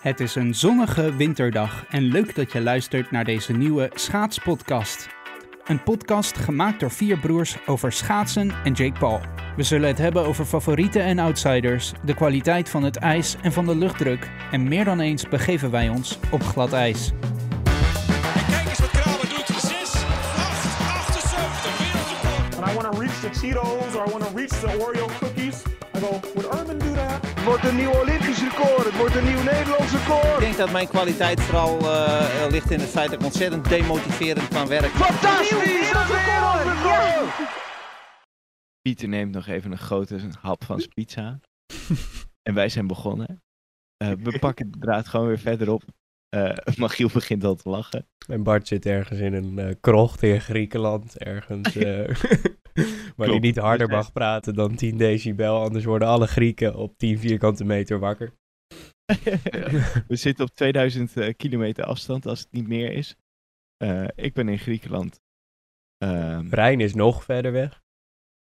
Het is een zonnige winterdag en leuk dat je luistert naar deze nieuwe schaatspodcast. Een podcast gemaakt door vier broers over schaatsen en Jake Paul. We zullen het hebben over favorieten en outsiders, de kwaliteit van het ijs en van de luchtdruk. En meer dan eens begeven wij ons op glad ijs. En kijk eens wat Kramer doet. 6, 8, 78. Wereldrecord. and I want to reach the Cheetos or I want to reach the Oreo cookies. Would do that? Het wordt een nieuw Olympisch record. Het wordt een nieuw Nederlands record. Ik denk dat mijn kwaliteit vooral eh, ligt in het feit dat ik ontzettend demotiverend kan werken. Fantastisch! Een wereldrecord! Pieter neemt nog even een grote hap van zijn pizza. en wij zijn begonnen. Eh, we pakken de draad gewoon weer verder op. Eh Magiel begint al te lachen. En Bart zit ergens in een krocht in Griekenland, ergens. eh, waar hij Klopt. niet harder mag praten dan 10 decibel, anders worden alle Grieken op 10 vierkante meter wakker. we zitten op 2000 eh, kilometer afstand als het niet meer is. Eh, ik ben in Griekenland. Ehm Rijn is nog verder weg.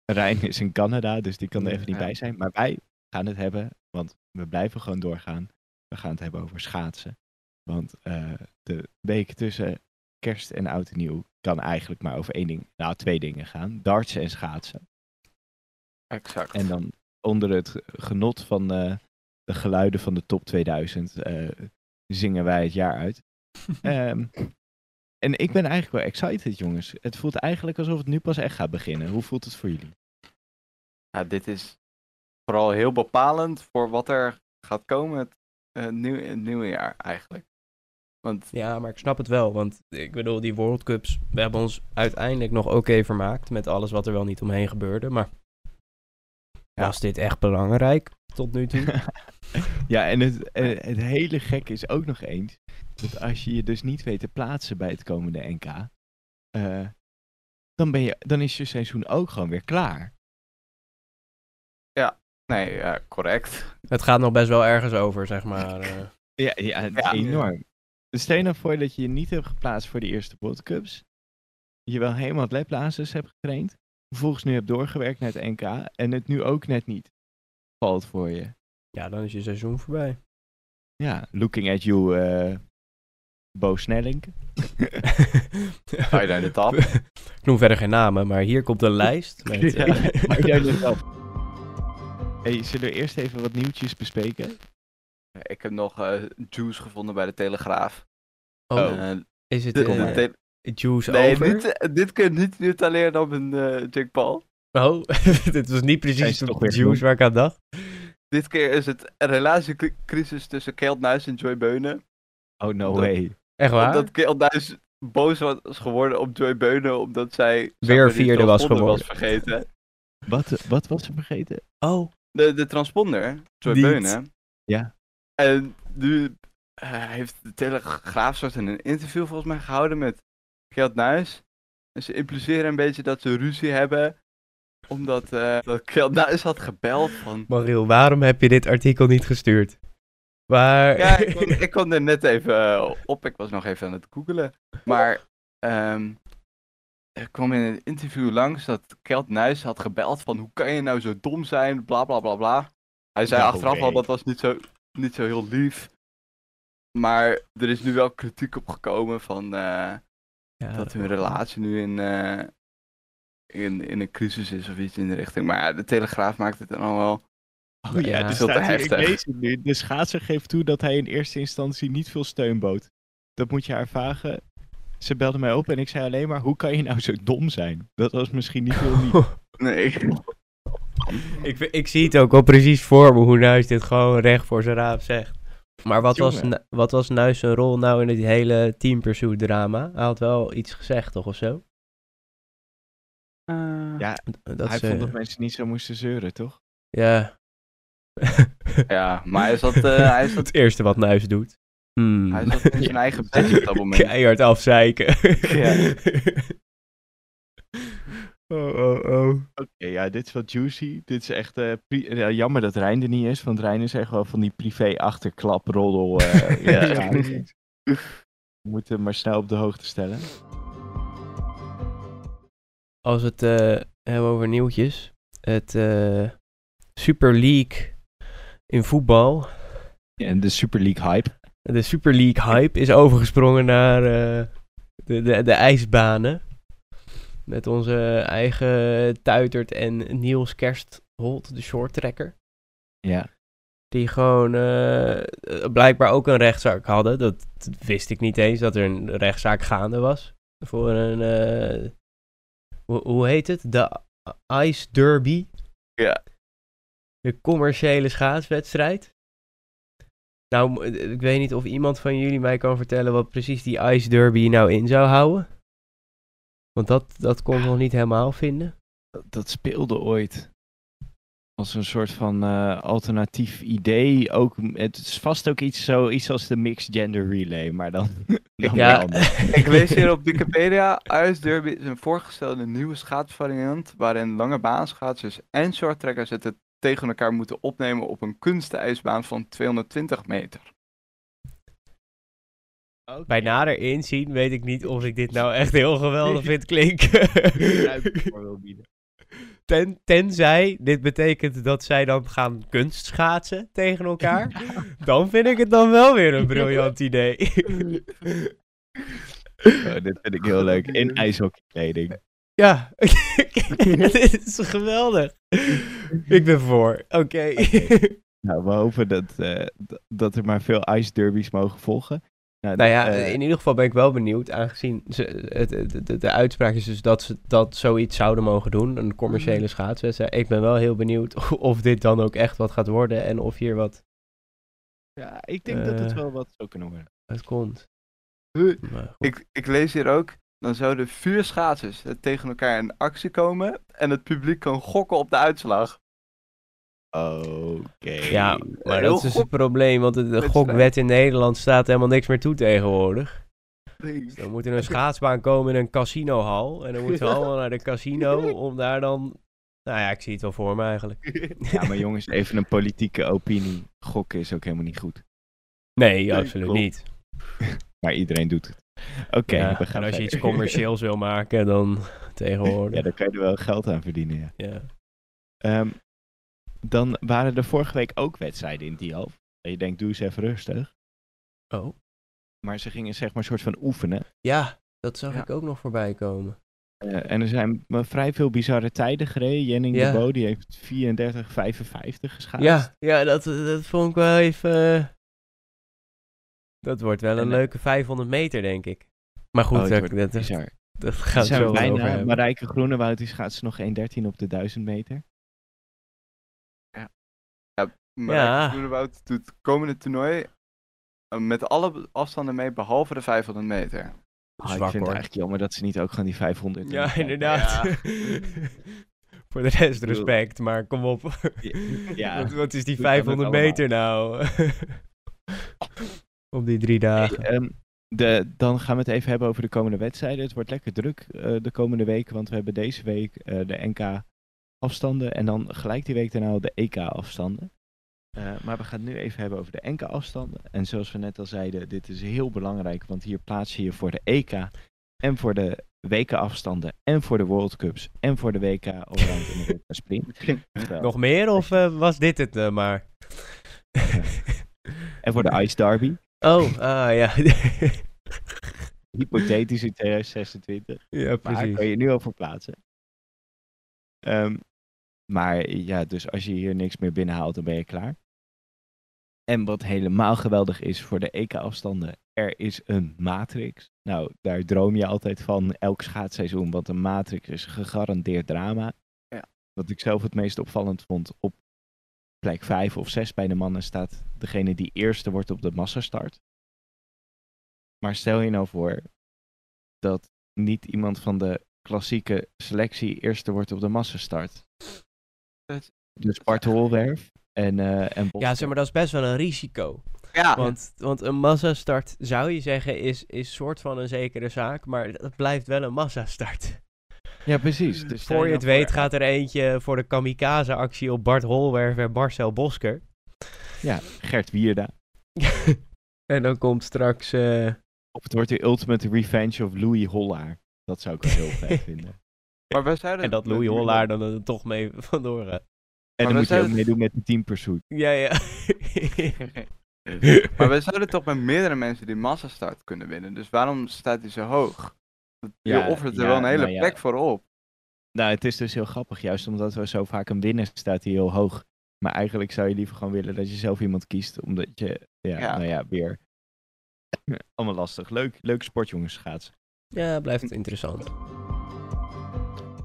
Rijn is in Canada, dus die kan er even niet bij zijn. Maar wij gaan het hebben, want we blijven gewoon doorgaan. We gaan het hebben over schaatsen. Want eh, de week tussen kerst en oud en nieuw kan eigenlijk maar over één ding, nou twee dingen gaan. Dartsen en schaatsen. Exact. En dan onder het genot van eh, de geluiden van de top 2000 eh, zingen wij het jaar uit. Ehm, en ik ben eigenlijk wel excited, jongens. Het voelt eigenlijk alsof het nu pas echt gaat beginnen. Hoe voelt het voor jullie? Ja, dit is vooral heel bepalend voor wat er gaat komen het, eh, nieuw, het nieuwe jaar eigenlijk. Want Ja, maar ik snap het wel, want ik bedoel, die World Cups, we hebben ons uiteindelijk nog oké vermaakt met alles wat er wel niet omheen gebeurde, maar Ja. was dit echt belangrijk tot nu toe? ja, en het, eh, het hele gekke is ook nog eens dat als je je dus niet weet te plaatsen bij het komende NK, eh, dan, ben je, dan is je seizoen ook gewoon weer klaar. nee, ja, correct. het gaat nog best wel ergens over, zeg maar. eh. Ja, ja, het is Ja. enorm. Dus stel je nou voor dat je je niet hebt geplaatst voor de eerste World Cups. Je wel helemaal het labbasis hebt getraind. Vervolgens nu hebt doorgewerkt naar het NK. En het nu ook net niet valt voor je. ja, dan is je seizoen voorbij. Ja, looking at you, eh Bo Snelling. Ga je naar de tap? ik noem verder geen namen, maar hier komt een lijst met... Ja, eh, maar jij doet wel. Hey, zullen we eerst even wat nieuwtjes bespreken? Ik heb nog eh, juice gevonden bij de Telegraaf. oh, Eh, is het de- de te- juice nee, over? eh, dit kun je niet nutaleren op een eh Jake Paul. Oh, dit was niet precies de juice waar ik aan dacht. Dit keer is het een relatiecrisis tussen Kelt Nuis en Joy Beunen. Oh, no Dat- way. Echt waar? Omdat Kelt Nuis boos was geworden op Joy Beunen omdat zij... Weer vierde was geworden. vergeten. Wat, wat was ze vergeten? Oh, De, de transponder, Joy. Beunen. Ja. En nu eh, heeft de Telegraaf soort een interview volgens mij gehouden met Kjeld Nuis. En ze impliceren een beetje dat ze ruzie hebben. Omdat eh dat Kjeld Nuis had gebeld van... Mariel, waarom heb je dit artikel niet gestuurd? Waar... Ja, ik kwam, ik kwam er net even eh, op. Ik was nog even aan het googelen. Maar ehm er kwam in een interview langs dat Kjeld Nuis had gebeld van... Hoe kan je nou zo dom zijn? Bla bla bla bla. Hij zei Nou, achteraf al dat was niet zo, niet zo heel lief. Maar er is nu wel kritiek op gekomen van eh, Ja, dat hun relatie nu in, eh, in, in een crisis is of iets in de richting. Maar ja, de Telegraaf maakt het dan al wel. Oh ja, Ja. staat hier, ik heftig. lees het nu. De schaatser geeft toe dat hij in eerste instantie niet veel steun bood. Dat moet je haar vragen. Ze belde mij op en ik zei alleen maar, hoe kan je nou zo dom zijn? Dat was misschien niet heel lief. Nee. ik, ik zie het ook al precies voor me hoe Nuis dit gewoon recht voor zijn raap zegt. Maar wat was, wat was Nuis zijn rol nou in het hele Team Pursuit drama? Hij had wel iets gezegd, toch, of zo? Ja, Dat hij ze- vond dat mensen niet zo moesten zeuren, toch? Ja. Ja, maar hij zat, eh, hij zat, het eerste wat Nuis doet. Hmm. hij zat in zijn eigen bed op dat moment. Keihard afzeiken. Ja. Oh, oh, oh. Oké, ja, dit is wat juicy. Dit is echt eh, pri- ja, jammer dat Rijn er niet is, want Rijn is echt wel van die privé achterklaproddel. eh Ja. ja. We moeten hem maar snel op de hoogte stellen. Als we het eh, hebben over nieuwtjes. Het eh, Super League in voetbal. En de Super League hype. De Super League hype is overgesprongen naar eh, de, de, de ijsbanen. Met onze eigen Tuitert en Niels Kerstholt, de shorttrekker. Ja. Die gewoon eh, blijkbaar ook een rechtszaak hadden. Dat wist ik niet eens, dat er een rechtszaak gaande was. Voor een, eh, hoe, hoe heet het? De Ice Derby. Ja. De commerciële schaatswedstrijd. Nou, ik weet niet of iemand van jullie mij kan vertellen wat precies die Ice Derby nou in zou houden. Want dat, dat kon ik nog niet helemaal vinden. Dat, dat speelde ooit. Als een soort van eh, alternatief idee. Ook, het is vast ook iets, zo, iets als de Mixed Gender Relay, maar dan, dan Ja. Ik lees hier op Wikipedia, Ice Derby is een voorgestelde nieuwe schaatsvariant waarin lange baanschaatsers en shorttrekkers het het tegen elkaar moeten opnemen op een kunstijsbaan van 220 meter. Bij nader inzien weet ik niet of ik dit nou echt heel geweldig vind klinken. Ten, tenzij dit betekent dat zij dan gaan kunstschaatsen tegen elkaar. Dan vind ik het dan wel weer een briljant idee. Oh, dit vind ik heel leuk. In ijshockeykleding. ja, dit is geweldig. Ik ben voor. Oké. Nou, we hopen dat, eh, dat er maar veel ice derbies mogen volgen. Nou, Nou ja, eh, in ieder geval ben ik wel benieuwd, aangezien ze, het, het- de, de uitspraak is dus dat ze dat zoiets zouden mogen doen, een commerciële schaatswedstrijd. Ik ben wel heel benieuwd of dit dan ook echt wat gaat worden en of hier wat ja, ik denk dat het eh, wel wat zou kunnen worden. uit komt. Ik, ik lees hier ook, dan zouden vier schaatsers het tegen elkaar in actie komen en het publiek kan gokken op de uitslag. Oké. Ja, maar heel dat is dus het probleem, want de, gokwet in Nederland staat helemaal niks meer toe tegenwoordig. Nee. Dus dan moet er een schaatsbaan komen in een casinohal en dan moeten we allemaal naar de casino om daar dan... Nou ja, ik zie het wel voor me eigenlijk. Ja, maar jongens, even een politieke opinie. Gokken is ook helemaal niet goed. Nee, absoluut klopt. niet. Maar iedereen doet het. Oké, Ja, we gaan en als je iets commercieels wil maken, dan tegenwoordig. Ja, dan kan je er wel geld aan verdienen, ja. Ja. Ehm, dan waren er vorige week ook wedstrijden in die half. Je denkt, doe eens even rustig. Oh. Maar ze gingen zeg maar een soort van oefenen. Ja, dat zag Ja. ik ook nog voorbij komen. Eh, en er zijn vrij veel bizarre tijden gereden. Jenning Ja. de Bo, die heeft 34, 55 geschaatst. Ja, ja dat, dat vond ik wel even... eh, Dat wordt wel een En, eh, leuke 500 meter, denk ik. Maar goed, Oh, dat, dat, dat, bizar. dat Ze gaat zo zijn over bijna. Marijke Groenewoud die schaatst nog 1.13 op de 1000 meter. Maar Ja. Groenewoud doet het komende toernooi eh, met alle afstanden mee, behalve de 500 meter. Ah, ik Zwak, vind het eigenlijk jammer dat ze niet ook gaan die 500 doen. Ja, inderdaad. Voor de rest respect, maar kom op. Ja, wat, wat is die doe dan ook 500 allemaal. meter nou? op die drie dagen. Hey, ehm, de, dan gaan we het even hebben over de komende wedstrijden. Het wordt lekker druk eh, de komende weken, want we hebben deze week eh, de NK-afstanden en dan gelijk die week daarna de EK-afstanden. Eh, maar we gaan het nu even hebben over de NK-afstanden. En zoals we net al zeiden, dit is heel belangrijk, want hier plaats je je voor de EK en voor de WK-afstanden en voor de World Cups en voor de WK Allround en de WK Sprint. Terwijl- Nog meer of eh, was dit het eh, maar? En voor de Ice Derby. oh, ah ja. Hypothetisch in 2026. ja, Maar precies. kan je nu al voor plaatsen. Ehm, maar ja, dus als je hier niks meer binnenhaalt, dan ben je klaar. En wat helemaal geweldig is voor de EK-afstanden, er is een matrix. Nou, daar droom je altijd van elk schaatsseizoen, want een matrix is gegarandeerd drama. Ja. Wat ik zelf het meest opvallend vond, op plek 5 of 6 bij de mannen staat degene die eerste wordt op de massastart. Maar stel je nou voor dat niet iemand van de klassieke selectie eerste wordt op de massastart. Dus Bart Holwerf en, eh en Ja, zeg maar, dat is best wel een risico. Ja, Want, want een massastart, zou je zeggen, is, is soort van een zekere zaak, maar het blijft wel een massastart. Ja, precies. Dus Voor je het weet voor- gaat er eentje voor de kamikaze-actie op Bart Holwerf en Marcel Bosker. Ja, Gert Wierda. en dan komt straks... eh, Of het wordt de ultimate revenge of Louis Hollaar. Dat zou ik wel heel vet vinden. maar wij zeiden en dat Louis Hollaar dan er toch mee vandoor gaat. En dan moet je ook meedoen met de team pursuit. Ja, ja. Maar we zouden toch met meerdere mensen die massastart kunnen winnen. Dus waarom staat hij zo hoog? Je Ja, offert er ja, wel een hele nou ja. plek voor op. Nou, het is dus heel grappig, juist omdat we zo vaak een winnaar staat die heel hoog. Maar eigenlijk zou je liever gewoon willen dat je zelf iemand kiest, omdat je, ja, Ja. nou ja, weer. Allemaal lastig. Leuk, leuk sport, jongens, schaatsen. Ja, blijft interessant.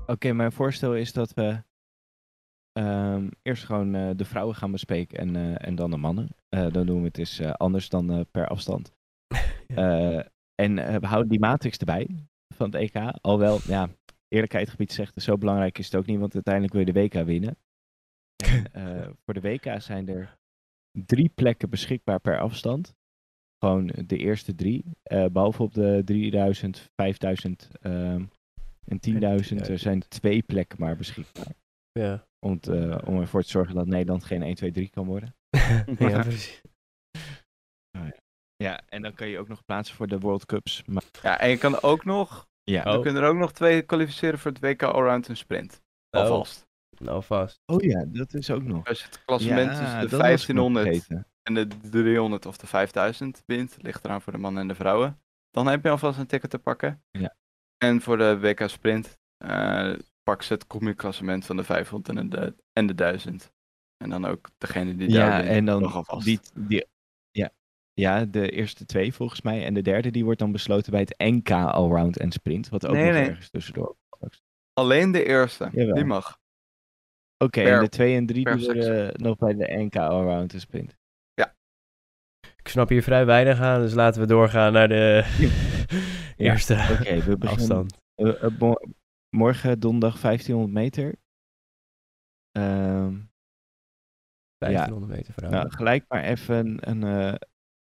Oké, mijn voorstel is dat we ehm, eerst gewoon eh, de vrouwen gaan bespreken en, eh, en dan de mannen. Eh, dan doen we het eh, anders dan per afstand. En we houden die matrix erbij van het EK. Alhoewel, ja, eerlijkheid gebied zegt, zo belangrijk is het ook niet, want uiteindelijk wil je de WK winnen. En, voor de WK zijn er drie plekken beschikbaar per afstand. Gewoon de eerste drie. Eh, behalve op de 3000, 5000 ehm, en 10.000. Er zijn twee plekken maar beschikbaar. Ja, Om, te- om ervoor te zorgen dat Nederland geen 1, 2, 3 kan worden. ja precies. Ja, en dan kan je ook nog plaatsen voor de World Cups. Maar, Ja, en je kan ook nog, ja. we kunnen er ook nog twee kwalificeren voor het WK Allround en Sprint. Oh. Alvast. Nou, vast. Oh ja, dat is ook nog. Als je het klassement Ja, tussen de dat was ik nog 1500 vergeten. en de 300 of de 5000 wint, ligt eraan voor de mannen en de vrouwen, dan heb je alvast een ticket te pakken. Ja. En voor de WK Sprint eh pak ze het combi-klassement van de 500 en de, en de 1000. En dan ook degene die daar Ja, wint, en dan nog alvast. die, die, ja, ja, de eerste twee volgens mij. En de derde die wordt dan besloten bij het NK Allround en Sprint. Wat ook Nee, nog nee. ergens tussendoor. Oké, Alleen de eerste, Jawel. die mag. en Per- de twee en drie per die worden nog bij de NK Allround en Sprint. Ik snap hier vrij weinig aan, dus laten we doorgaan naar de eerste Oké, we beginnen afstand. eh, eh, morgen donderdag 1500 meter. Ehm, 1500 meter vrouwen. nou, gelijk maar even een, een, eh,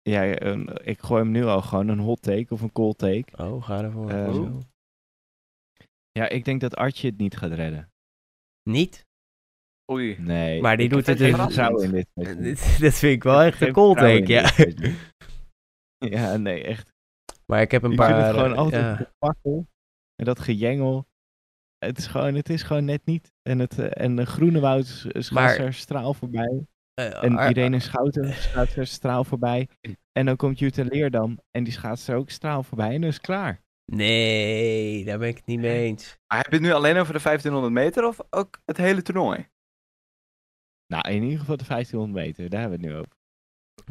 ja, een, ik gooi hem nu al gewoon een hot take of een cold take. Oh, ga ervoor. Eh, Zo. Ja, ik denk dat Artje het niet gaat redden. Niet? Oei. Nee. Maar die ik doet het dus- in dit. Dat vind ik wel echt een cold take, ja. Ja, nee, echt. Maar ik heb een ik paar... vind het gewoon eh, altijd ja. gepakkel. En dat gejengel. Het is gewoon, het is gewoon net niet. En, het, eh, en de Groenewoud s- schaatst Maar- er straal voorbij. Eh, En Ar- Irene Schouten schaatst er straal voorbij. En dan komt Jutta Leerdam. En die schaatst er ook straal voorbij. En dan is het klaar. Nee, daar ben ik het niet mee eens. Maar heb je het nu alleen over de 1500 meter of ook het hele toernooi? Nou, in ieder geval de 1500 meter. Daar hebben we het nu over.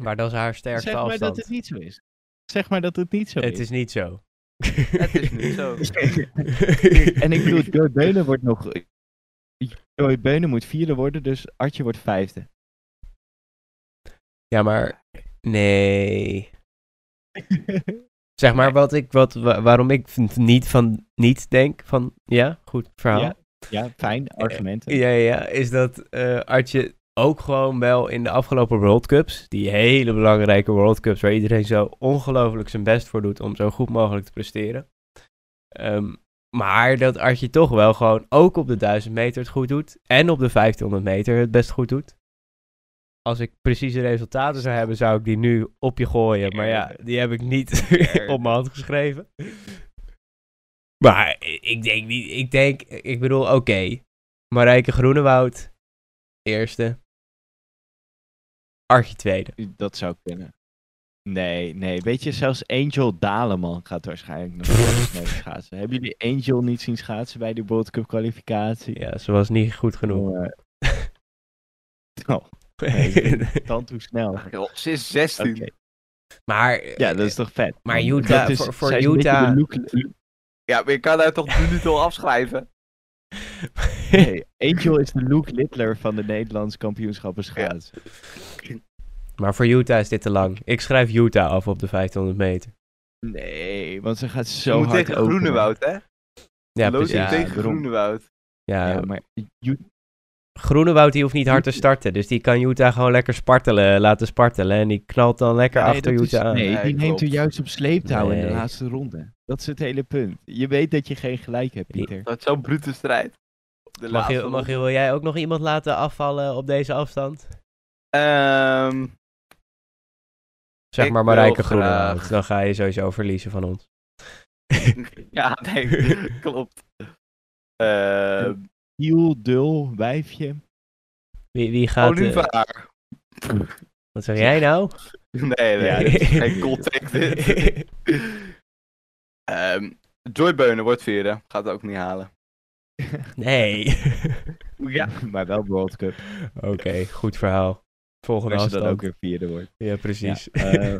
Maar dat is haar sterkste zeg maar afstand. dat het niet zo is. Zeg maar dat het niet zo Het is. is niet zo. Het is niet zo. en ik bedoel, Joy Beunen wordt nog... Joy Beunen moet vierde worden, dus Artje wordt vijfde. Ja, maar... Nee. Zeg maar wat ik, wat, wa- waarom ik niet van niet denk van, ja, goed verhaal. Ja, ja, fijn, argumenten. Ja, ja, ja, is dat eh Artje ook gewoon wel in de afgelopen World Cups, die hele belangrijke World Cups, waar iedereen zo ongelooflijk zijn best voor doet om zo goed mogelijk te presteren. Ehm, maar dat Artje toch wel gewoon ook op de 1000 meter het goed doet en op de 1500 meter het best goed doet. Als ik precieze resultaten zou hebben, zou ik die nu op je gooien. Maar ja, die heb ik niet op mijn hand geschreven. Maar ik denk niet, ik denk, ik bedoel, oké. Marijke Groenewoud, eerste. Archie tweede. Dat zou kunnen. Nee, nee. Weet je, zelfs Angel Daleman gaat waarschijnlijk nog mee schaatsen. Hebben jullie Angel niet zien schaatsen bij de World Cup kwalificatie? Ja, ze was niet goed genoeg. Oh, nee, dan toe snel. Joh, Ze is 16. Oké. maar, Ja, dat is toch vet. Maar? Utah- is- voor- Utah- Ja, maar je kan daar toch nu niet al afschrijven? Nee, Angel is de Luke Littler van de Nederlandse kampioenschappen schaatsen. maar voor Utah is dit te lang. Ik schrijf Utah af op de 1500 meter. Nee, want ze gaat Je zo moet hard tegen openen. Groenewoud, hè? Ja, precies. Ja, tegen daarom. Groenewoud. Ja, Ja, maar Groenewoud die hoeft niet hard te starten. Dus die kan Utah gewoon lekker spartelen, laten spartelen. En die knalt dan lekker Nee, achter is- Utah aan. Nee, Nee, die neemt klopt. juist op sleeptouw in de Nee. laatste ronde. Dat is het hele punt. Je weet dat je geen gelijk hebt, Pieter. Dat is zo'n brute strijd. De Mag je, mag je, wil jij ook nog iemand laten afvallen op deze afstand? Ehm, Zeg maar Marijke Groenewoud. Dan ga je sowieso verliezen van ons. ja, nee, klopt. Ehm Hiel, dul, wijfje. Wie, wie gaat... eh, Olivaar. wat zeg jij nou? Nee, nee, Ja, is geen contact dit. Ehm, Joy Beunen wordt vierde. Gaat het ook niet halen. nee. Ja, maar wel World Cup. Oké, goed verhaal. Volgende Als je dan ook weer vierde wordt. Ja, precies. Ja, eh,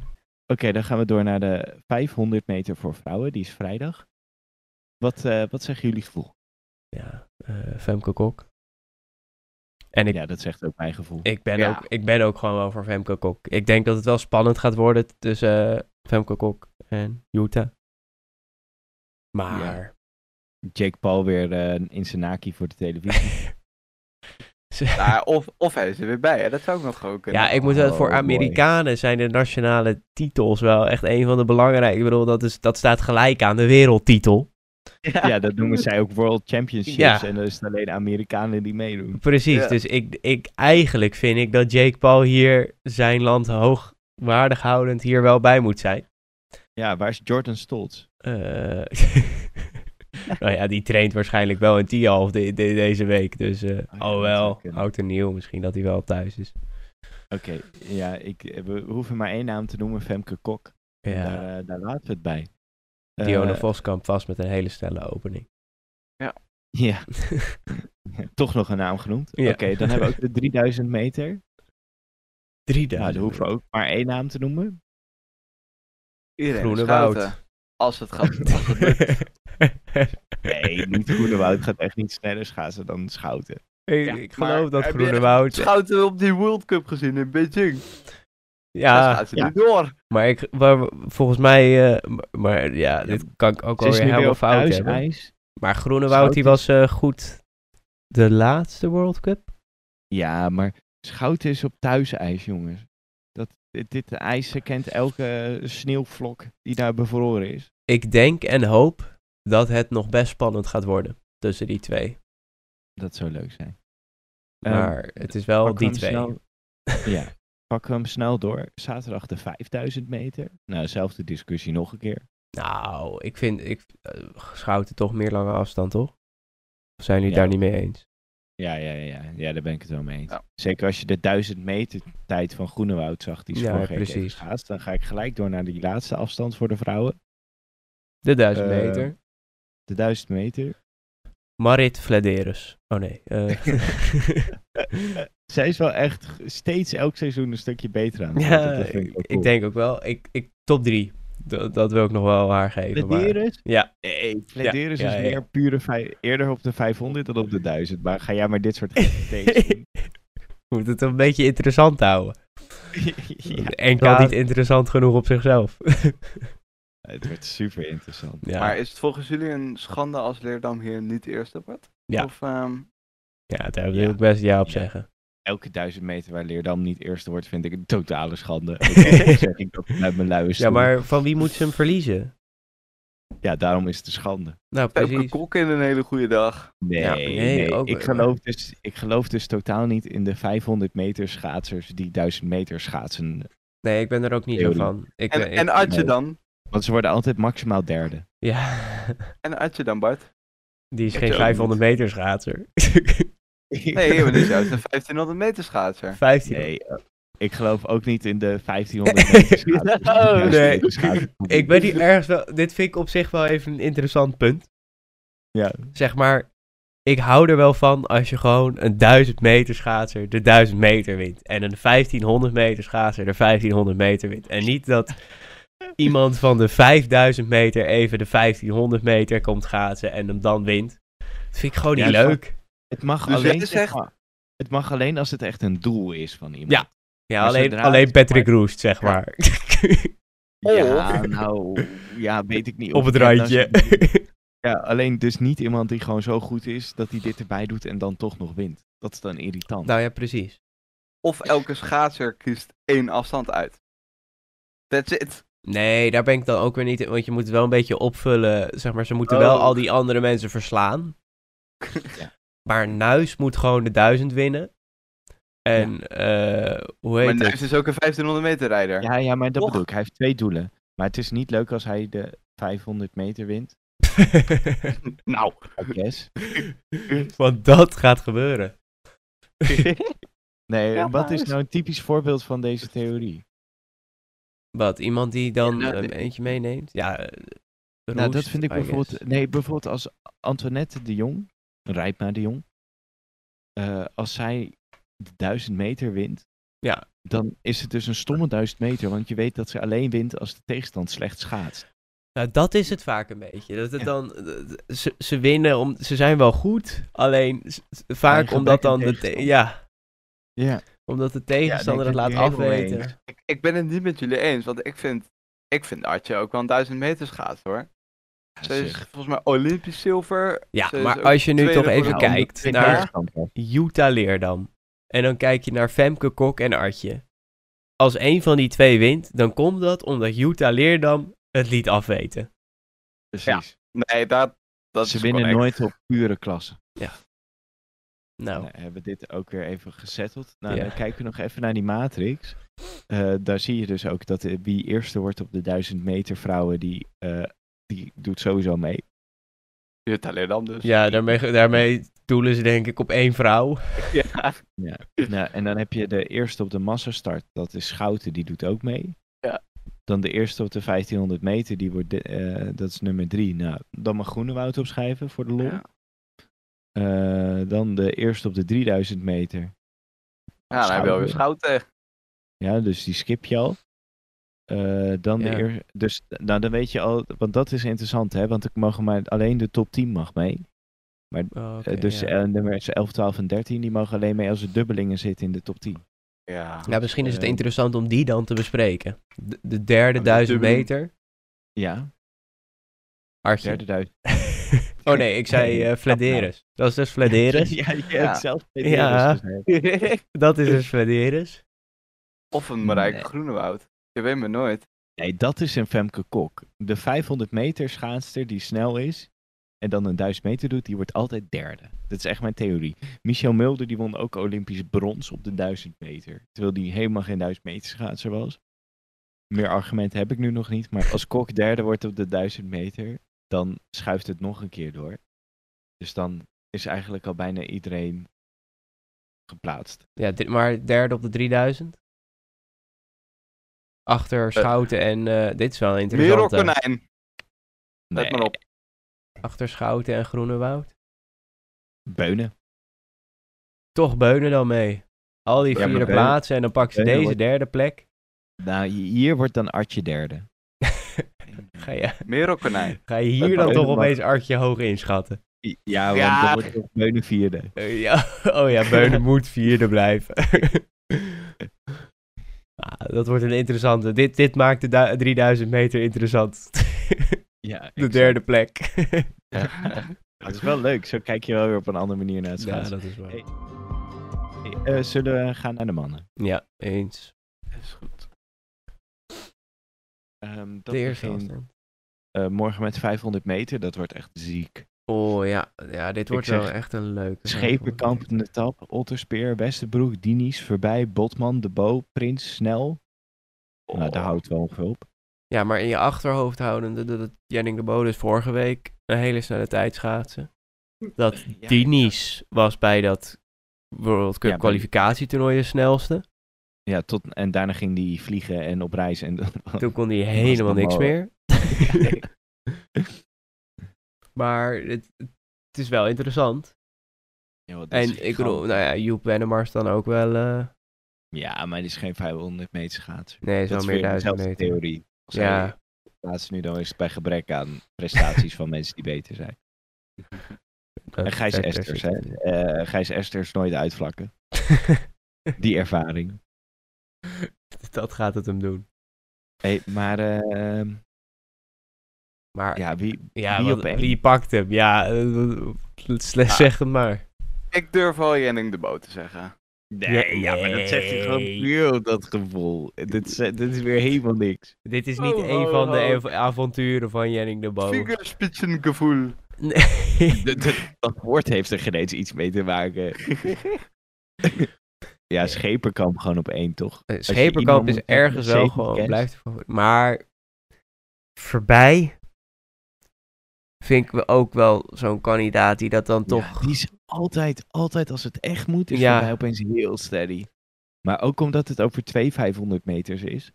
Oké, dan gaan we door naar de 500 meter voor vrouwen. Die is vrijdag. Wat, eh, wat zeggen jullie gevoel? ja, eh, Femke Kok. En ik, Ja, dat zegt ook mijn gevoel. ik, ben Ja. ook, ik ben ook gewoon wel voor Femke Kok. Ik denk dat het wel spannend gaat worden tussen Femke Kok en Jutta. Maar... Jake Paul weer eh, in zijn naki voor de televisie. Nou, of, of hij is er weer bij, hè? dat zou ook nog ook kunnen. Ja, ik moet Oh, voor mooi. Amerikanen zijn de nationale titels wel echt een van de belangrijke. Ik bedoel, dat, is, dat staat gelijk aan de wereldtitel. ja, dat noemen zij ook World Championships. Ja. En dan is het alleen Amerikanen die meedoen. Precies, Ja. dus ik, ik, eigenlijk vind ik dat Jake Paul hier zijn land hoogwaardig houdend hier wel bij moet zijn. Ja, waar is Jordan Stoltz? Eh, nou ja, die traint waarschijnlijk wel in Tialf de, de- deze week. Dus, eh ja, oh zou wel, oud en nieuw. Misschien dat hij wel thuis is. Oké, ja, ik, eh, we hoeven maar één naam te noemen, Femke Kok. Ja, Daar, eh, daar laten we het bij. Dionne Eh, Voskamp vast met een hele snelle opening. Ja, toch nog een naam genoemd. Ja. Oké, dan hebben we ook de 3000 meter. 3000. Nou, daar hoeven we ook maar één naam te noemen. Iedereen Groene Woud. Als het gaat. Als het lukt. Nee, niet Groenewoud gaat echt niet sneller schaatsen dan Schouten. ik, Ja, ik maar geloof dat Groene Woud... Schouten op die World Cup gezien in Beijing. Daar Ja, gaat ze ja. niet door. maar ik, volgens mij... eh, maar, ja, dit kan ik ook alweer nu weer helemaal op fout hebben. thuisijs. Maar Groenewoud die was eh, goed de laatste World Cup. Ja, maar Schouten is op thuisijs, jongens. Dit, dit ijs kent elke sneeuwvlok die daar bevroren is. Ik denk en hoop dat het nog best spannend gaat worden tussen die twee. Dat zou leuk zijn. Maar Ehm, het is wel die twee. snel- ja, we hem snel door. Zaterdag de 5000 meter. Nou, dezelfde discussie nog een keer. Nou, ik vind ik, Schouten toch meer lange afstand, toch? Of zijn jullie Ja. daar niet mee eens? Ja, ja, ja, ja. ja, daar ben ik het wel mee eens. Ja. Zeker als je de 1000 meter tijd van Groenewoud zag, die is Ja, precies. geschaatst. Dan ga ik gelijk door naar die laatste afstand voor de vrouwen. De 1000 Eh, meter. De 1000 meter. Marit Flederis. Oh nee. eh, Zij is wel echt steeds elk seizoen een stukje beter aan. het ja, ik, ik denk ook wel. Ik, ik, top 3. Dat, dat wil ik nog wel haar geven. Maar, ja, Nee, ja, is ja. meer pure vij- eerder op de 500 dan op de 1000. Maar ga jij maar dit soort we moeten het een beetje interessant houden. ja, En kan niet interessant genoeg op zichzelf. het wordt super interessant. ja. Maar is het volgens jullie een schande als Leerdam hier niet eerste wordt? Ja. Of, ehm, ja, daar wil Ja. ik best ja op Ja. zeggen. Elke 1000 meter waar Leerdam niet eerste wordt, vind ik een totale schande. Ik dat met mijn luie Ja, maar van wie moet ze hem verliezen? Ja, daarom is het een schande. Nou, precies. Kok in een hele goede dag. Nee, Ja, nee, nee, ook- ik, geloof dus, ik geloof dus totaal niet in de 500 meter schaatsers die 1000 meter schaatsen. Nee, ik ben er ook niet zo van. Ik, En, ben- ik- en nee. dan? Want ze worden altijd maximaal derde. Ja, En Artje dan, Bart? die is Ik geen ook 500 meter schaatser. Nee, maar die is juist een 1500 meter schaatser. 15. Nee, eh, ik geloof ook niet in de 1500 meter schaatsers. die Oh, 1000 nee. Ik ben hier ergens wel... Dit vind ik op zich wel even een interessant punt. Ja, Zeg maar, ik hou er wel van als je gewoon een 1000 meter schaatser de 1000 meter wint. En een 1500 meter schaatser de 1500 meter wint. En niet dat iemand van de 5000 meter even de 1500 meter komt schaatsen en hem dan wint. Dat vind ik gewoon Ja, niet het leuk. Het mag Dus alleen zegt- het mag alleen als het echt een doel is van iemand. Ja. Ja, alleen, alleen Patrick maar- Roest, zeg Ja. maar. Ja, nou, ja, weet ik niet. Op het randje. Ja, alleen dus niet iemand die gewoon zo goed is dat hij dit erbij doet en dan toch nog wint. Dat is dan irritant. nou ja, precies. Of elke schaatser kiest één afstand uit. That's it. Nee, daar ben ik dan ook weer niet in. Want je moet het wel een beetje opvullen. Zeg maar, ze moeten Oh. wel al die andere mensen verslaan. Ja. Maar Nuis moet gewoon de 1000 winnen. En eh, hoe Maar heet Nuis het? is ook een 1500 meter rijder. Ja, ja, maar dat Och. bedoel ik. Hij heeft twee doelen. Maar het is niet leuk als hij de 500 meter wint. Nou. I guess. Want dat gaat gebeuren. Nee, Ja, wat maar is nou een typisch voorbeeld van deze theorie? Wat, iemand die dan Ja, nou, een de- eentje meeneemt? Ja, eh, Nou, dat vind ik bijvoorbeeld. Nee, bijvoorbeeld als Antoinette de Jong, Rijpma de Jong, eh, als zij de 1000 meter wint, Ja. dan is het dus een stomme 1000 meter, want je weet dat ze alleen wint als de tegenstand slecht schaatst. Nou, dat is het vaak een beetje. Dat het Ja. dan, eh, ze, ze winnen, om, ze zijn wel goed, alleen vaak omdat dan de, te- ja, Ja, omdat de tegenstander het laat afweten. Ik, ik ben het niet met jullie eens, want ik vind, ik vind Artje ook wel een 1000 meter schaats hoor. Ze is volgens mij Olympisch zilver. Ja, maar als je nu toch even kijkt naar. Utah Leerdam. En dan kijk je naar Femke Kok en Artje. Als een van die twee wint, dan komt dat omdat Utah Leerdam het liet afweten. Precies. Nee, dat, dat ze is winnen correct. nooit op pure klasse. Nou, Nou, hebben we dit ook weer even gesetteld. Nou, Ja. dan kijken we nog even naar die matrix. Eh, daar zie je dus ook dat eh, wie eerste wordt op de 1000 meter vrouwen, die, eh, die doet sowieso mee. Jutta Leerdam dus. ja, daarmee, daarmee doelen ze denk ik op één vrouw. Ja. Ja. nou, en dan heb je de eerste op de massastart, dat is Schouten, die doet ook mee. Ja. Dan de eerste op de 1500 meter, die wordt de- eh, dat is nummer drie. Nou, dan mag Groenewoud opschrijven voor de lol. Ja. Eh, dan de eerste op de 3000 meter. Ja, dan heb je alweer Schouten. Ja, dus die skip je al. Eh, dan Ja. de eer, dus nou, dan weet je al, want dat is interessant, hè? Want er mogen maar alleen de top 10 mag mee. Oh, Eh, dus eh, nummers 11, 12 en 13 die mogen alleen mee als er dubbelingen zitten in de top 10. Ja. Ja, misschien is het eh, interessant om die dan te bespreken. De, de derde de duizend meter. Ja, Artje. derde duizend. oh nee, ik zei eh Vladeres. Dat is dus Vladeres. ja, je Ja. hebt zelf Ja. gezegd. Dat is dus Vladeres. of een Marijke Nee. Groenewoud. Je weet me nooit. Nee, dat is een Femke Kok. De 500 meter schaatster die snel is en dan een 1000 meter doet, die wordt altijd derde. Dat is echt mijn theorie. Michel Mulder die won ook Olympisch brons op de 1000 meter. Terwijl die helemaal geen 1000 meter schaatser was. Meer argumenten heb ik nu nog niet. Maar als Kok derde wordt op de 1000 meter, dan schuift het nog een keer door. Dus dan is eigenlijk al bijna iedereen geplaatst. Ja, dit, maar derde op de 3000. Achter Schouten en... eh, dit is wel interessant. hè. Konijn. Let maar op. Achter Schouten en Groenewoud. Beunen. Toch Beunen dan mee. Al die vierde plaatsen en dan pak ze Beunen deze wordt- derde plek. Nou, hier wordt dan Artje derde. Ga je, Merel Konijn. ga je hier dan toch Beunen opeens Artje hoog inschatten? Ja, want Ja. dan wordt toch Beunen vierde. Eh, ja, oh ja, Beunen moet vierde blijven. Ah, dat wordt een interessante. Dit, dit maakt de du- 3000 meter interessant. Ja, de derde plek. Het is wel leuk, zo kijk je wel weer op een andere manier naar het ja, schaatsen. dat is waar. Hey. Hey, eh, zullen we gaan naar de mannen? Ja, eens. Is goed. Ehm, dat De eerste begint, eh, morgen met 500 meter, dat wordt echt ziek. Oh ja, ja dit wordt zeg, wel echt een leuke. Schepenkamp in de tap, Otterspeer, Westerbroek, Dinies, Voorbij, Botman, De Bo, Prins, Snel. Nou, daar houdt wel ongeveer op. Ja, maar in je achterhoofd houden dat, Jenning de Bodus vorige week een hele snelle tijd schaatsen. Dat Ja, Dinies was bij dat World Cup Ja, kwalificatietoernooi de snelste. Ja, tot, en daarna ging die vliegen en op reis. En, Toen kon hij helemaal niks meer. maar het, het is wel interessant. Ja, is En ik bedoel, nou ja, Joep Wennemars dan ook wel... eh, Ja, maar die is geen 500 meter schaatser. nee, is Dat wel is meer weer duizend dezelfde meter. theorie. Als Ja. hij plaatst nu dan is het bij gebrek aan prestaties van mensen die beter zijn. En Gijs Esters, hè. Eh, Gijs Esters nooit uitvlakken. Die ervaring. dat gaat het hem doen. Hey, maar ehm, Maar ja, wie, ja wie wat- pakt hem? Ja, eh, slecht zeg het maar. Ik durf wel Jenning de Boot te zeggen. Nee, ja, maar dat zegt hij gewoon Nee. puur dat gevoel. Dit is, dit is weer helemaal niks. Dit is niet Oh, een oh, van de oh. av- avonturen van Jenning de Bo. Fingerspitsengevoel. Nee. Dat, dat, dat woord heeft er geen eens iets mee te maken. ja, Schepenkamp gewoon op één, toch? Eh, iemand is ergens wel gewoon, blijft. Maar voorbij vind ik we ook wel zo'n kandidaat die dat dan toch... Ja, die is altijd, altijd als het echt moet, is Ja. voor mij opeens heel steady. Maar ook omdat het over twee 500 meters is.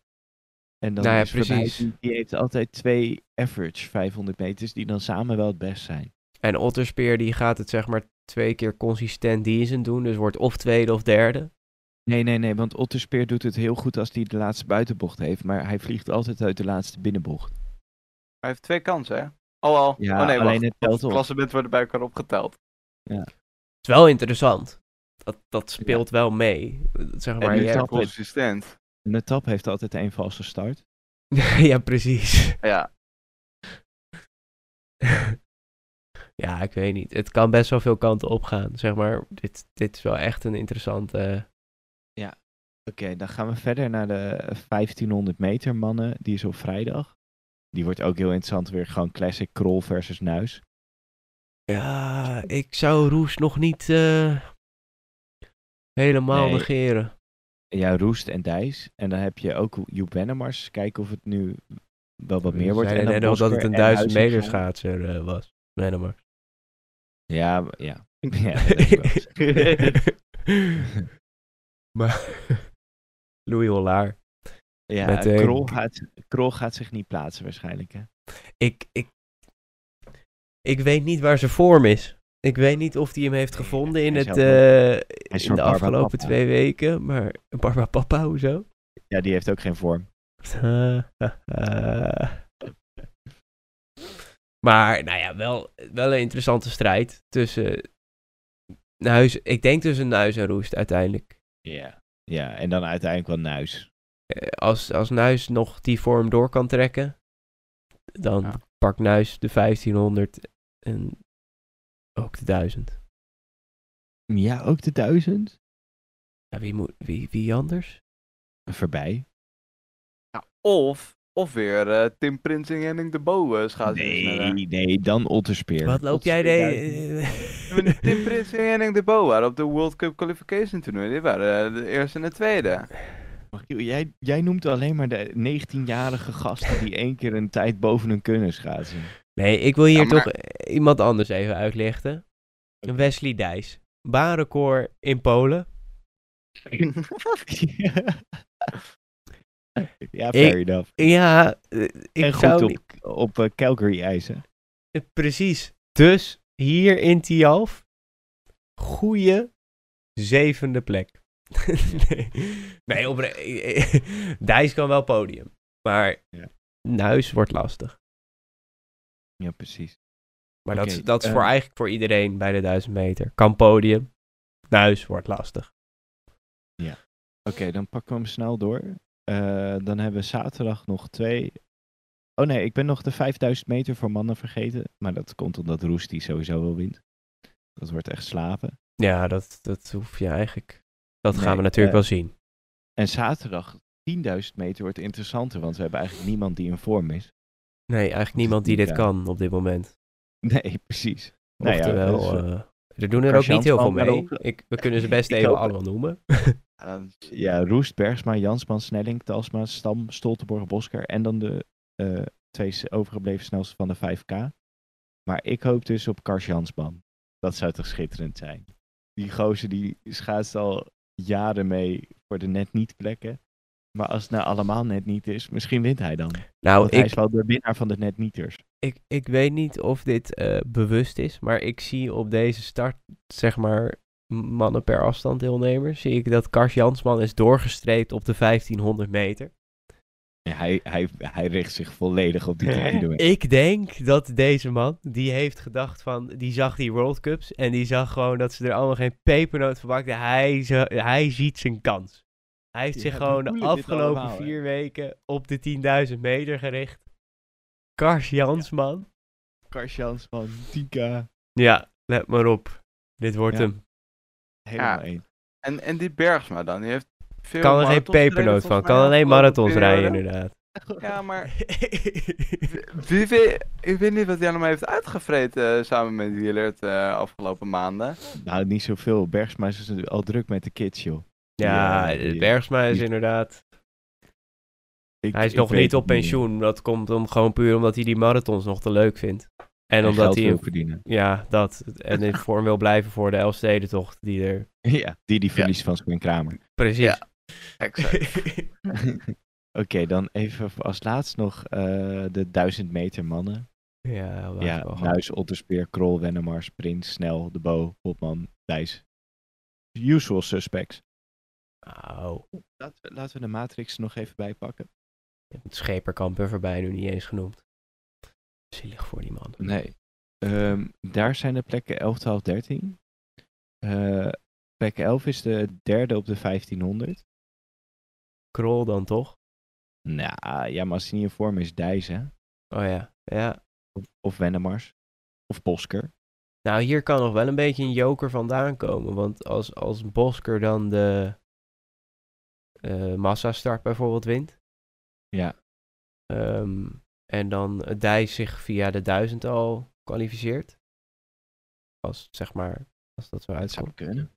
En dan Nou ja, is precies. die, die heeft altijd twee average 500 meters die dan samen wel het best zijn. En Otterspeer die gaat het zeg maar twee keer consistent decent doen. Dus wordt of tweede of derde. Nee, nee, nee, want Otterspeer doet het heel goed als hij de laatste buitenbocht heeft, maar hij vliegt altijd uit de laatste binnenbocht. Hij heeft twee kansen, hè? Oh, al. Ja, oh nee, alleen wacht. het telt op. klassement wordt bij elkaar opgeteld. Het is wel interessant. Dat, dat speelt wel mee. Zeg maar, nu je hebt- consistent. En de tap heeft altijd één valse start. ja, precies. Ja. ja, ik weet niet. Het kan best wel veel kanten opgaan. Zeg maar, dit, dit is wel echt een interessante... Oké, dan gaan we verder naar de 1500 meter mannen. Die is op vrijdag. Die wordt ook heel interessant. Weer gewoon classic Krol versus Nuis. Ja, ik zou Roes nog niet eh, helemaal Nee. negeren. Ja, Roest en Dijs. En dan heb je ook Joep Wennemars. Kijken of het nu wel wat meer wordt. En dan dat het een en duizend meter schaatser eh, was. Maar. Ja, ja. ja maar Louis Hollaar. Ja Met, eh, Krol, gaat, Krol gaat zich niet plaatsen waarschijnlijk. Hè? Ik, ik, ik weet niet waar zijn vorm is. Ik weet niet of hij hem heeft gevonden in, het, eh, in de afgelopen twee weken. Maar Barbara Papa, hoezo? Ja, die heeft ook geen vorm. maar, nou ja, wel, wel een interessante strijd tussen Nuis. Ik denk tussen Nuis en Roest uiteindelijk. Ja. Ja, en dan uiteindelijk wel Nuis. Eh, Als, als Nuis nog die vorm door kan trekken, dan Ja. pakt Nuis de 1500 en ook de 1000. Ja, ook de duizend. Ja, wie, moet, wie, wie anders? Voorbij. Of, of weer eh, Tim Prinsing en Henning de Bo uh, schaatsen. Nee, nee, dan Otterspeer. Wat loop jij de... Tim Prinsing en Henning de Bo waren op de World Cup Qualification toernooi. Die waren eh, de eerste en de tweede. Jij, jij noemt alleen maar de 19-jarige gasten die één keer een tijd boven hun kunnen schaatsen. Nee, ik wil hier Ja, maar- toch iemand anders even uitlichten. Wesley Dijs. Baanrecord in Polen. ja, Ik- fair enough. Ja, eh, ik en zou goed op, op eh, Calgary ijzen. eh, Precies. Dus hier in Tialf. Goeie zevende plek. nee, nee eh, Dijs kan wel podium. Maar Ja. Nuis wordt lastig. Ja, precies. Maar dat, is, dat is voor eh, eigenlijk voor iedereen bij de 1000 meter. Kan podium. Nuis wordt lastig. Oké, dan pakken we hem snel door. Eh, dan hebben we zaterdag nog twee. Oh nee, ik ben nog de 5000 meter voor mannen vergeten. Maar dat komt omdat Roes die sowieso wel wint. Dat wordt echt slaven. Ja, dat, dat hoef je eigenlijk. Dat gaan we natuurlijk eh, wel zien. En zaterdag 10.000 meter wordt interessanter, want we hebben eigenlijk niemand die in vorm is. Nee, eigenlijk niemand die dit ja. kan op dit moment. Nee, precies. Nou ja, Oftewel, dus, eh, eh, er doen er ook niet heel veel mee. Ik, we kunnen ze best even allemaal noemen. Ja, dan- Ja, Roest, Bergsma, Jansman, Snelling, Talsma, Stam, Stoltenborg, Bosker en dan de twee overgebleven snelste van de 5K. Maar ik hoop dus op Kars Jansman. Dat zou toch schitterend zijn. Die gozer die schaatst al jaren mee voor de net niet plekken. Maar als het nou allemaal net niet is, misschien wint hij dan. Nou, Want hij is wel de winnaar van de net nieters. ik, ik weet niet of dit eh, bewust is, maar ik zie op deze start, zeg maar, mannen per afstand deelnemers, zie ik dat Kars Jansman is doorgestreept op de 1500 meter. Ja, hij, hij, hij richt zich volledig op die tijden. Ik denk dat deze man, die heeft gedacht van, die zag die World Cups en die zag gewoon dat ze er allemaal geen pepernoot van bakten. Hij, ze- hij ziet zijn kans. Hij heeft Ja, zich gewoon de afgelopen allemaal, hè. vier weken op de 10.000 meter gericht. Kars Jansman. Kars Jansman, Tika. Ja, let maar op. Dit wordt Ja. hem. Helemaal Ja. één. En, en die Bergsma dan, die heeft veel Kan er geen pepernoot van. Kan alleen marathons rijden inderdaad. Ja, maar wie, wie, ik weet niet wat hij allemaal heeft uitgevreten eh, samen met Wielert eh afgelopen maanden. Nou, niet zoveel. Bergsma is al druk met de kids, joh. Ja, Die, eh, die- Bergsma is die- inderdaad... Ik- Hij is nog weet niet op pensioen. Dat komt om, gewoon puur omdat hij die marathons nog te leuk vindt. En En omdat geld hij... wil verdienen. Ja, dat. En in vorm wil blijven voor de Elfstedentocht die er... Ja, die die verliest van Sven Kramer. Precies. Ja. Exact. Oké, dan even als laatst nog eh, de 1000 meter mannen. Ja, Ja. Nuis, Otterspeer, Krol, Wennemars, Prins, Snel, De Bo, Hopman, Thijs. Usual suspects. Au. Laten we, laten we de Matrix er nog even bijpakken. Je hebt het Scheperkamp er voorbij nu niet eens genoemd. Zielig voor die man. Nee. Ehm, daar zijn de plekken 11, 12, 13. Eh, plek 11 is de derde op de 1500. Krol dan toch? Nou, ja, maar als hij niet in vorm is, Dijs, hè? Oh ja. Ja. Of, of Wennemars. Of Bosker. Nou, hier kan nog wel een beetje een joker vandaan komen. Want als, als Bosker dan de eh massastart bijvoorbeeld wint. Ja. ehm, en dan Dijs zich via de 1000 al kwalificeert. Als, zeg maar, als dat zo Dat zou kunnen.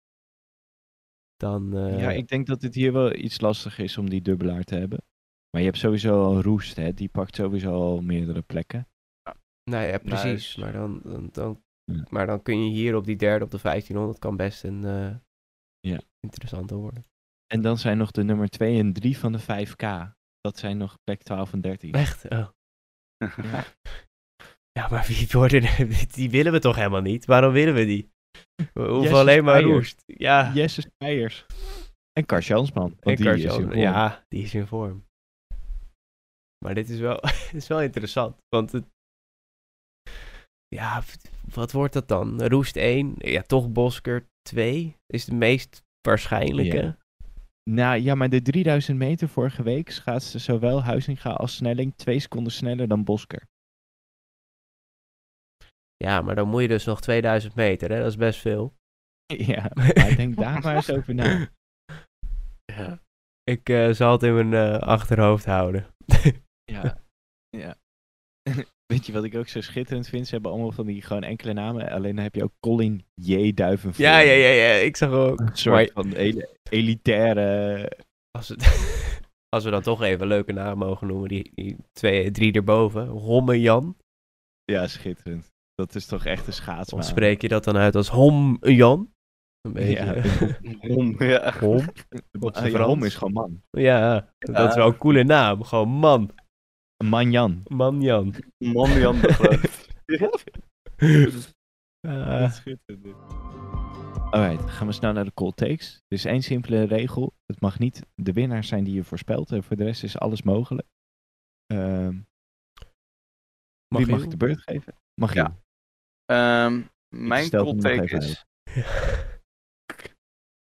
Dan, eh, Ja, ik denk dat het hier wel iets lastig is om die dubbelaar te hebben. Maar je hebt sowieso al Roest, hè? Die pakt sowieso al meerdere plekken. Nou ja, precies. Maar, dan, dan, dan, Ja. maar dan kun je hier op die derde op de 1500 kan best een eh Ja. interessante worden. En dan zijn nog de nummer 2 en 3 van de 5K. Dat zijn nog plek 12 en 13. Echt? Oh. Ja. Ja, maar wie worden Die willen we toch helemaal niet? Waarom willen we die? We hoeven Jesse alleen maar roest. Ja, Jesse Spijers. En Kars Jansman. en die is Kartjan. in vorm. Ja, die is in vorm. Maar dit is wel, dit is wel interessant. Want het... Ja, wat wordt dat dan? Roest 1, ja, toch Bosker 2 is de meest waarschijnlijke. Ja. Nou ja, maar de 3000 meter vorige week schaatste zowel Huizinga als Snelling twee seconden sneller dan Bosker. Ja, maar dan moet je dus nog 2000 meter, hè? Dat is best veel. Ja, maar denk daar maar eens over na. Ja. Ik eh, zal het in mijn eh, achterhoofd houden. Ja. ja. Weet je wat ik ook zo schitterend vind? Ze hebben allemaal van die gewoon enkele namen. Alleen dan heb je ook Colin J. Duivenvoort. Ja, ja, ja, ja, ik zag ook. Een soort van ele- elitaire... Als, het, als we dan toch even leuke namen mogen noemen, die, die twee, drie erboven. Homme Jan. Ja, schitterend. Dat is toch echt een schaatsman. Of spreek je dat dan uit als Hom Jan? Een beetje. Ja, Om, ja. Hom? Is gewoon man. Ja, dat is wel een coole naam. Gewoon man. Man Jan. Man Jan. Man Jan de schitterend. Alright, gaan we snel naar de cold takes. Er is één simpele regel. Het mag niet de winnaars zijn die je voorspelt. En voor de rest is alles mogelijk. Ehm, wie mag ik de beurt geven? Mag je? Ja. Ehm, mijn cold take is...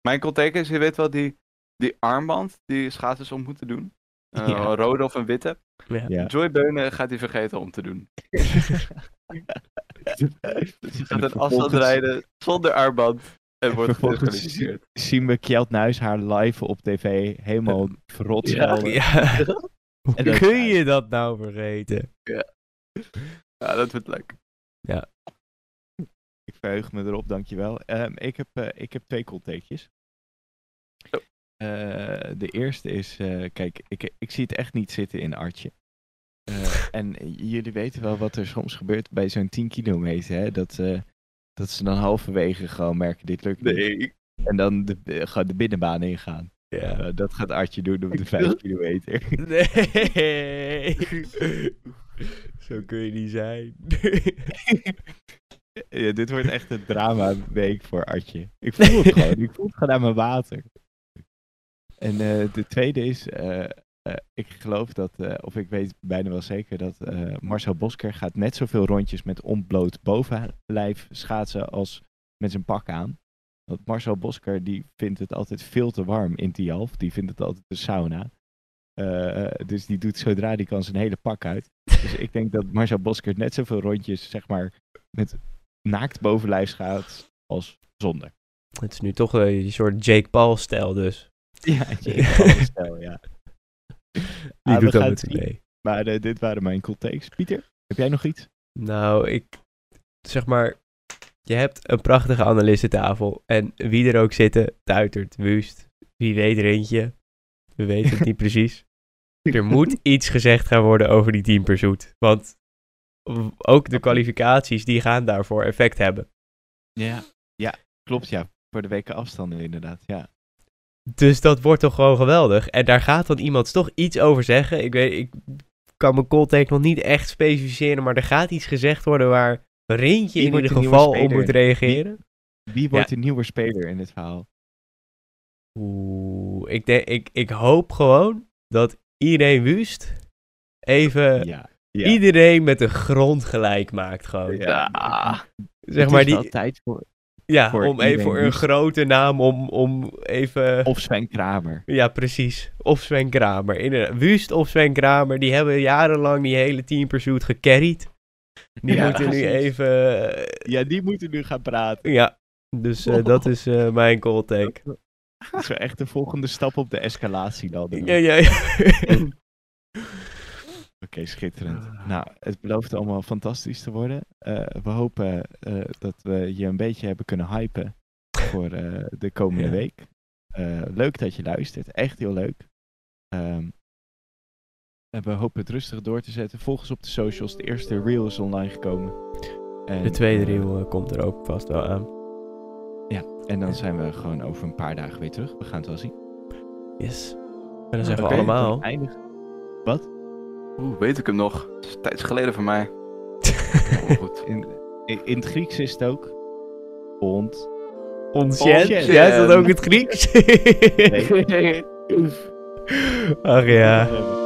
Mijn cold take is, je weet wel, die, die armband die schaatsers om moeten doen. Eh, Ja. Een rode of een witte. Ja. Ja. Joy Beunen gaat die vergeten om te doen. Dus je gaat een afstand rijden zonder armband en wordt Vervolgens zien we Kjeld Nuis haar live op tv helemaal verrot Ja. Ja. Hoe En kun je dat nou vergeten? Ja, dat wordt leuk. Ik verheug me erop, dankjewel. Ehm ik, heb, eh, ik heb twee coldtakejes. Oh. Eh, de eerste is, eh, kijk, ik, ik zie het echt niet zitten in Artje. En jullie weten wel wat er soms gebeurt bij zo'n 10 kilometer, hè? Dat, dat ze dan halverwege gewoon merken, dit lukt niet. Nee. En dan de, gewoon de binnenbaan ingaan. Ja. Dat gaat Artje doen op de 5 kilometer. Nee. Zo kun je niet zijn. ja, dit wordt echt een drama week voor Artje. Ik voel het gewoon. Ik voel het gewoon aan mijn water. En eh, de tweede is, eh, eh, ik geloof dat, of ik weet bijna wel zeker dat Marcel Bosker gaat net zoveel rondjes met ontbloot bovenlijf schaatsen als met zijn pak aan. Want Marcel Bosker die vindt het altijd veel te warm in Tialf. Die vindt het altijd een sauna. Dus die doet zodra die kan zijn hele pak uit. Dus ik denk dat Marcel Bosker net zoveel rondjes, zeg maar, met naakt bovenlijf schaats als zonder. Het is nu toch een die soort Jake Paul-stijl dus. Ja, je stel, ja. Die Ah, doet dat met mee. Maar eh, dit waren mijn cool takes. Pieter, heb jij nog iets? Nou, ik zeg maar, je hebt een prachtige analistentafel en wie er ook zitten, tuitert, wust. Wie weet er eentje. We weten het niet precies. Er moet iets gezegd gaan worden over die team pursuit. Want ook de kwalificaties, die gaan daarvoor effect hebben. Ja. Ja, klopt ja. Voor de weken afstanden inderdaad, ja. Dus dat wordt toch gewoon geweldig. En daar gaat dan iemand toch iets over zeggen. Ik weet, ik kan mijn cold take nog niet echt specificeren, maar er gaat iets gezegd worden waar Rintje in ieder geval op moet reageren. Wie wordt de nieuwe speler in dit verhaal? Oeh, ik, denk, ik, ik hoop gewoon dat iedereen Wust even Ja. Ja. iedereen met de grond gelijk maakt gewoon. Ja. Zeg Het maar is die, wel tijd voor. ja, voor om even voor een grote naam om, om even... Of Sven Kramer. Ja, precies. Of Sven Kramer. Inderdaad. Wust of Sven Kramer, die hebben jarenlang die hele Team Pursuit gecarried. Die Ja, moeten nu even... Ja, die moeten nu gaan praten. ja, dus eh, dat is eh, mijn cold take. Dat is wel echt de volgende stap op de escalatie dan. Ja, ja, ja. Oké, schitterend. Nou, het belooft allemaal fantastisch te worden. Eh, we hopen eh, dat we je een beetje hebben kunnen hypen voor eh, de komende Ja. week. Leuk dat je luistert. Echt heel leuk. Ehm, en we hopen het rustig door te zetten. Volg ons op de socials. De eerste reel is online gekomen. En, De tweede reel komt er ook vast wel aan. En dan zijn we gewoon over een paar dagen weer terug. We gaan het wel zien. Yes. En dan zeggen we allemaal... Wat? Oeh, weet ik hem nog. Het is een tijd geleden voor mij. Oh, goed. In, in, in het Grieks is het ook. Ont. Ontjent? Ja, is dat ook het Grieks? Nee. Ach ja. Eh,